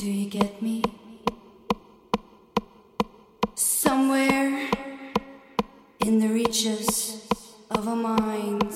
Do you get me? Somewhere in the reaches of a mind.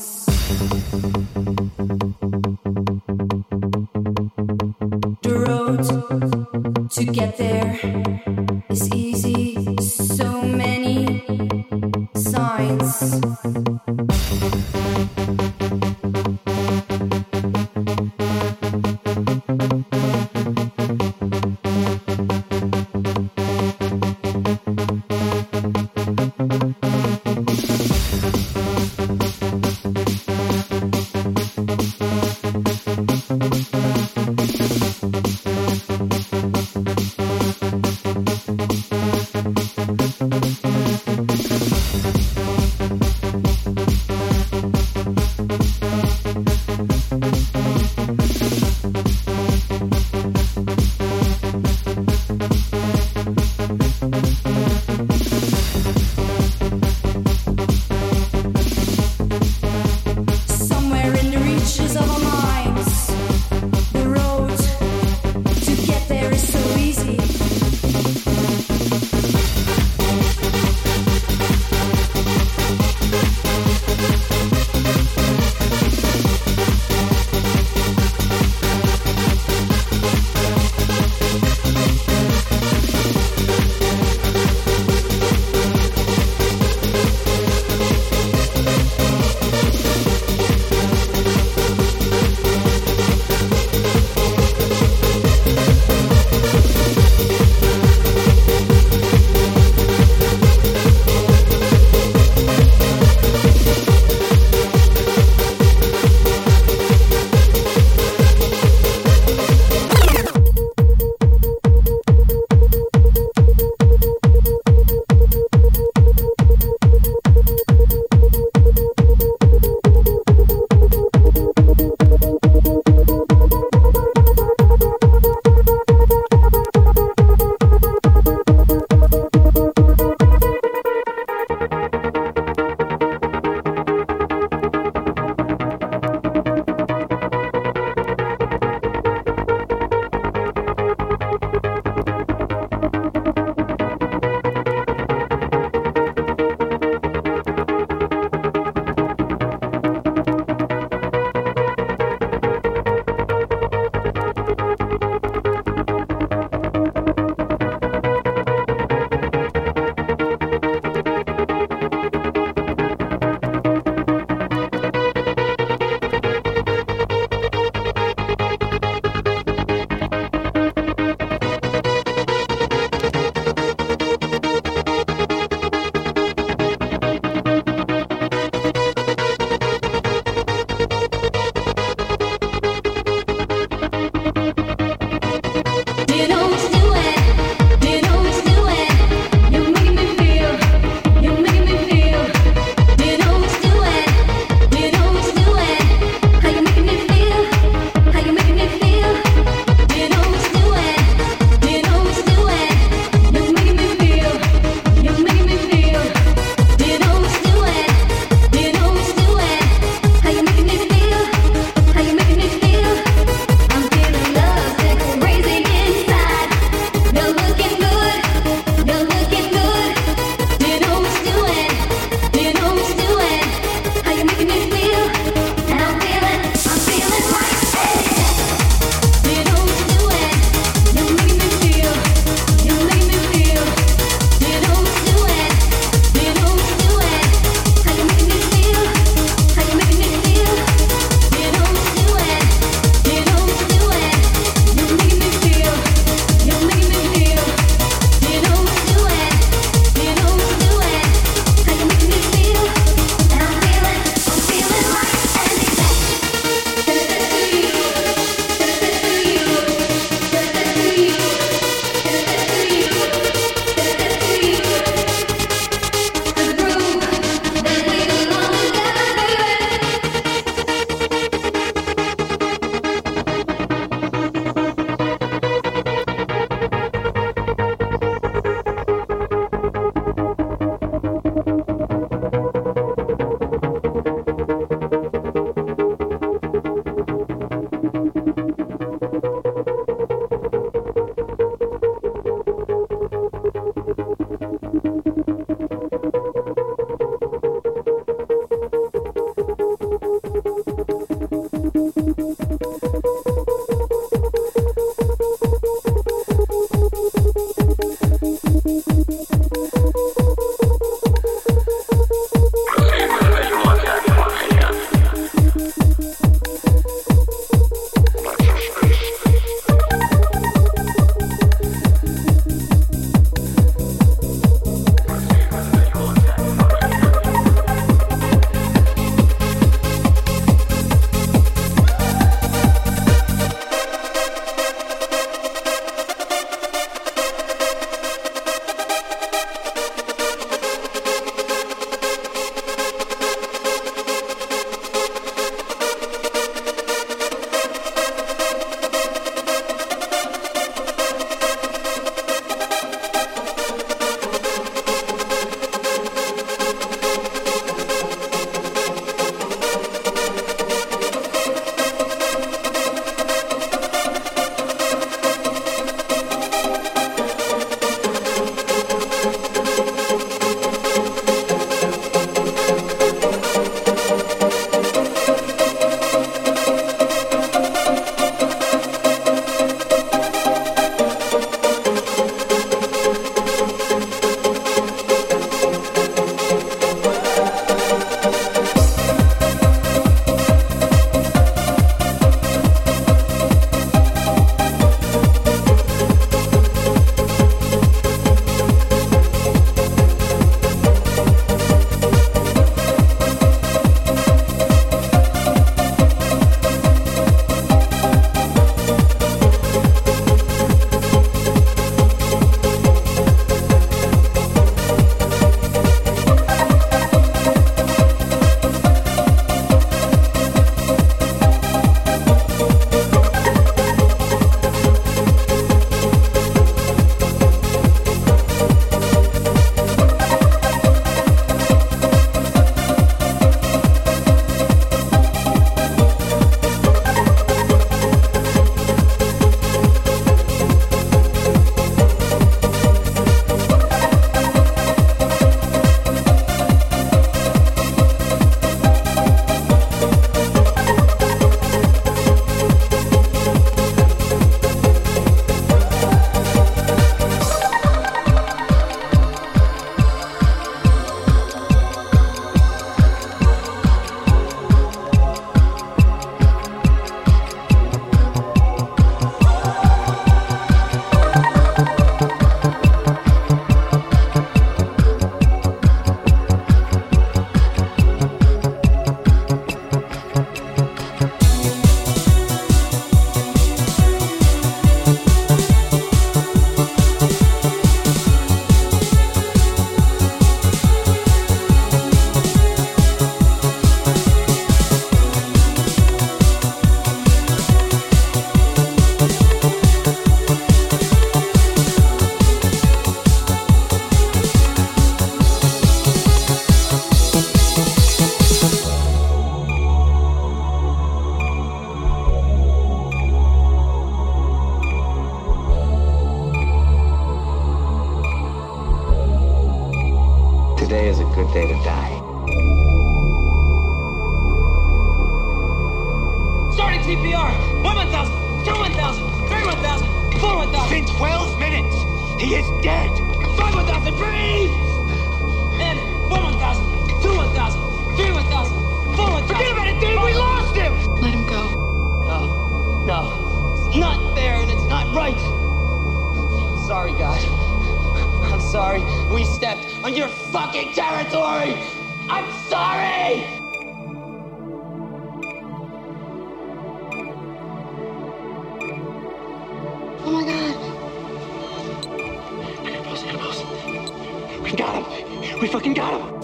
We got him! We fucking got him!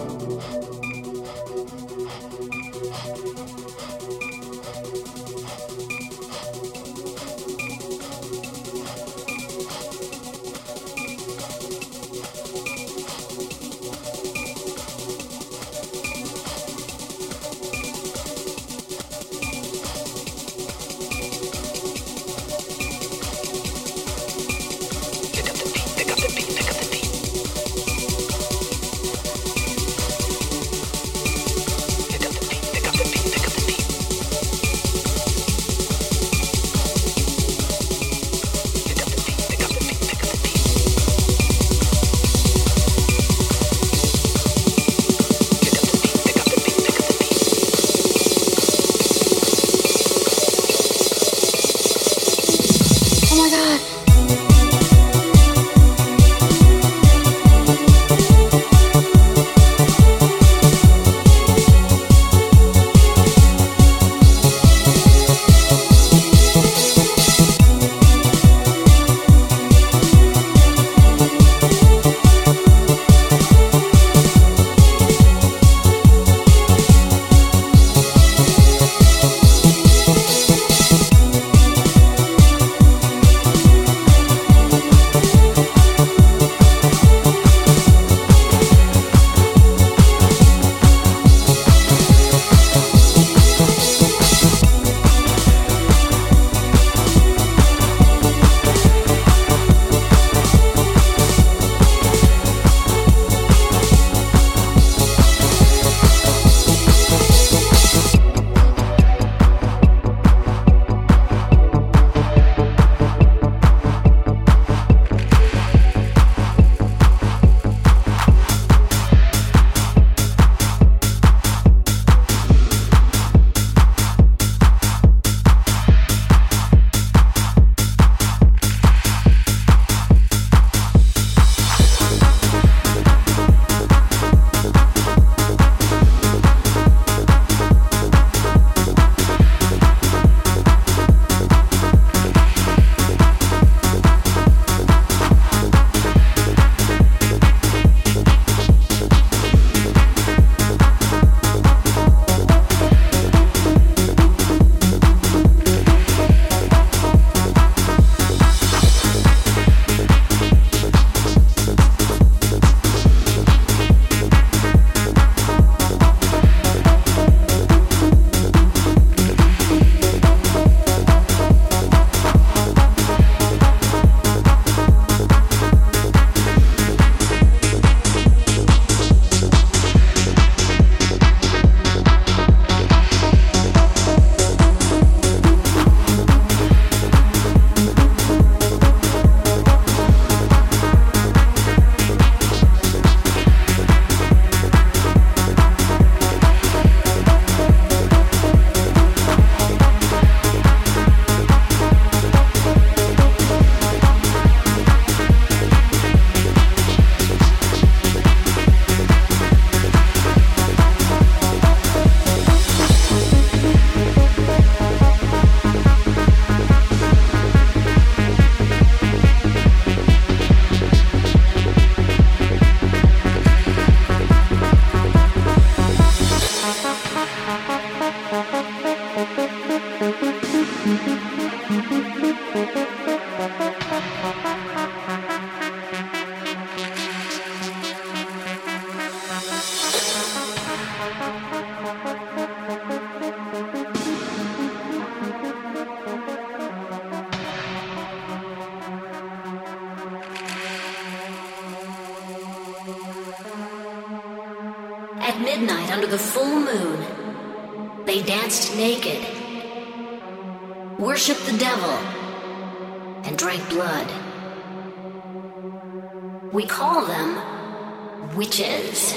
Call them witches.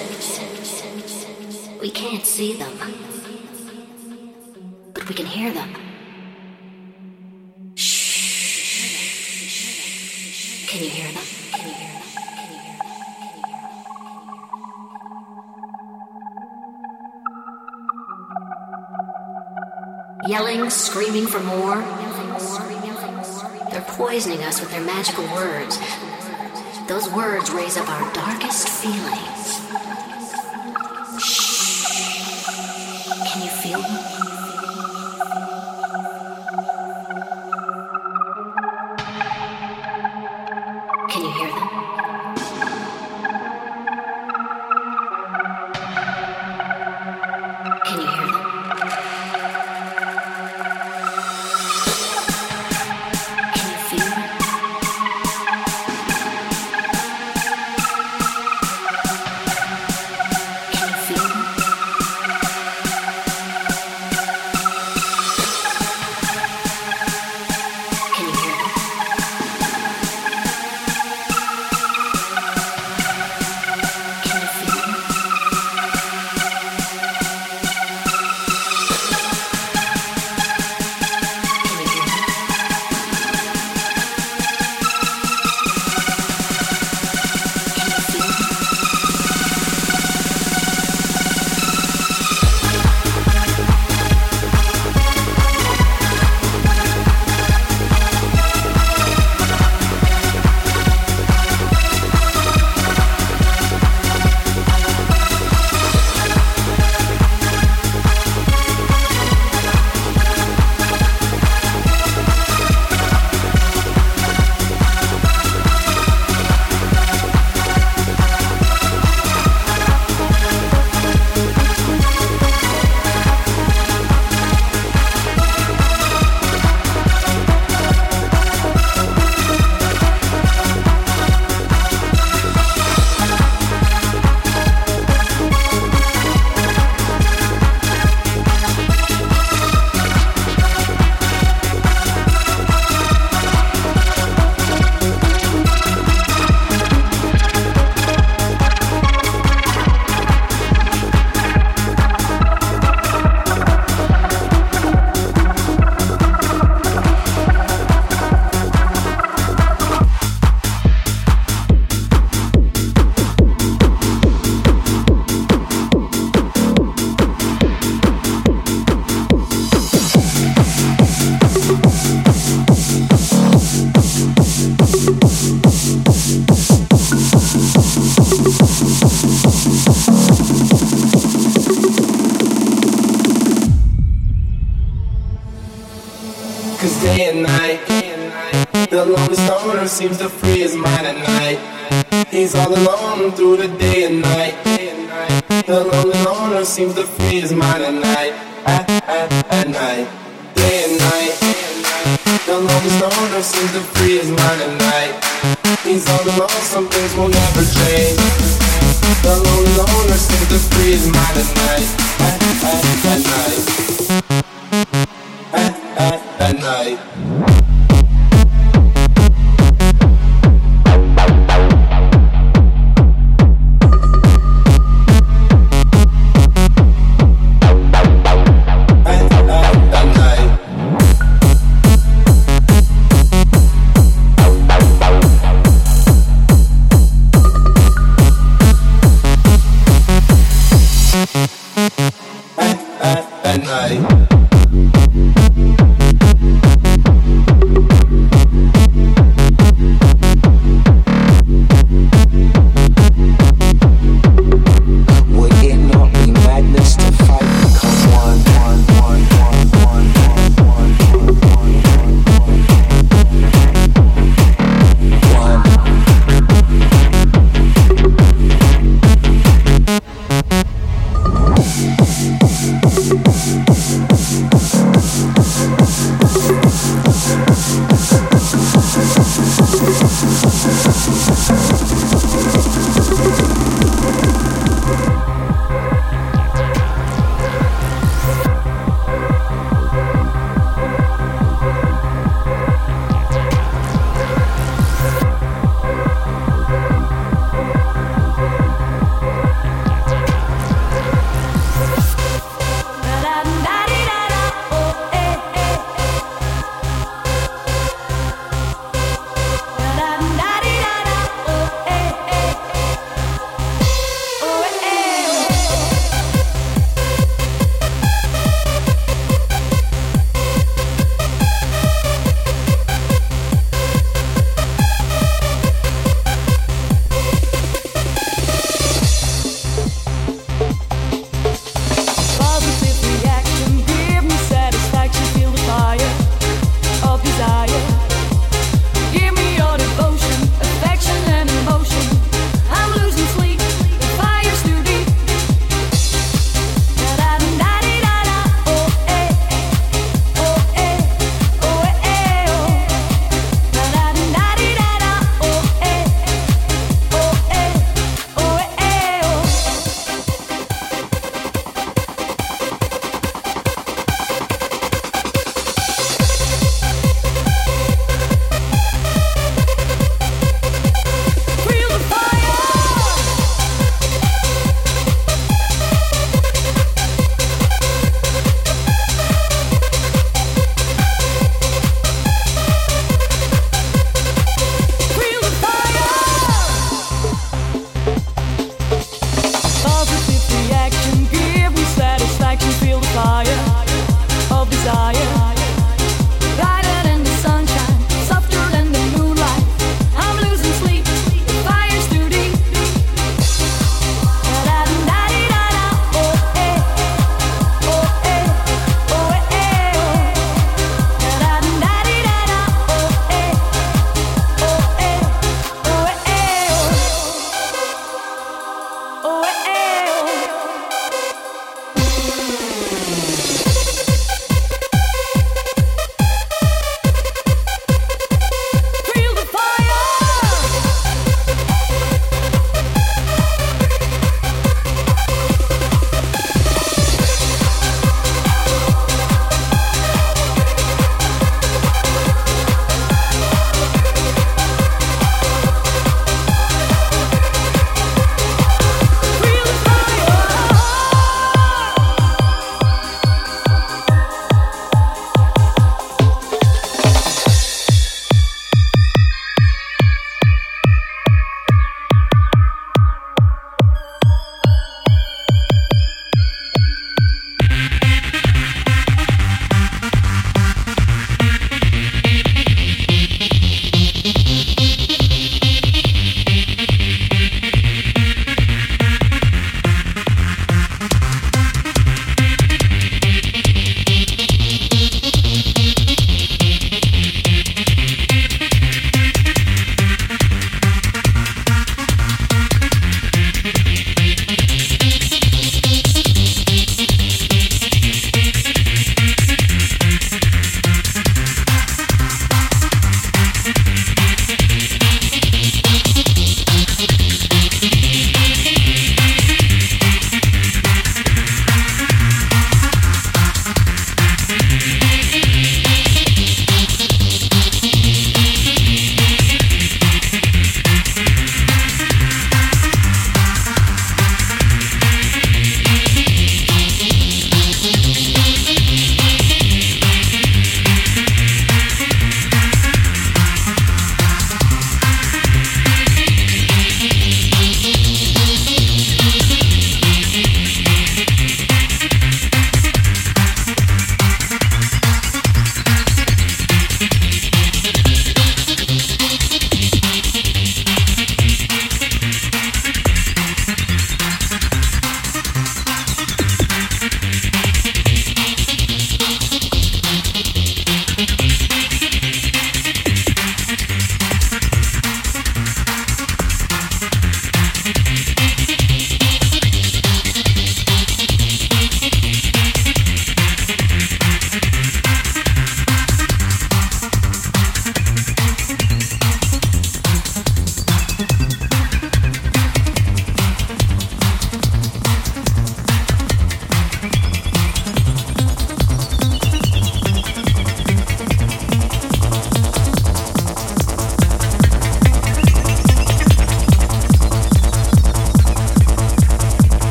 We can't see them, but we can hear them. Shh. Can you hear them? Can you hear them? Yelling, screaming for more. They're poisoning us with their magical words. Those words raise up our darkest feelings. Shh. Can you feel them? Cause day and night, the lonely stoner seems to free his mind at night. He's all alone through the day and night. The lonely loner seems to free his mind at night. At, at, at night, day and night. The lonely stoner seems to free his mind at night. He's all alone, some things will never change. The lonely loner seems to free his mind at night. At, at, at night. Night.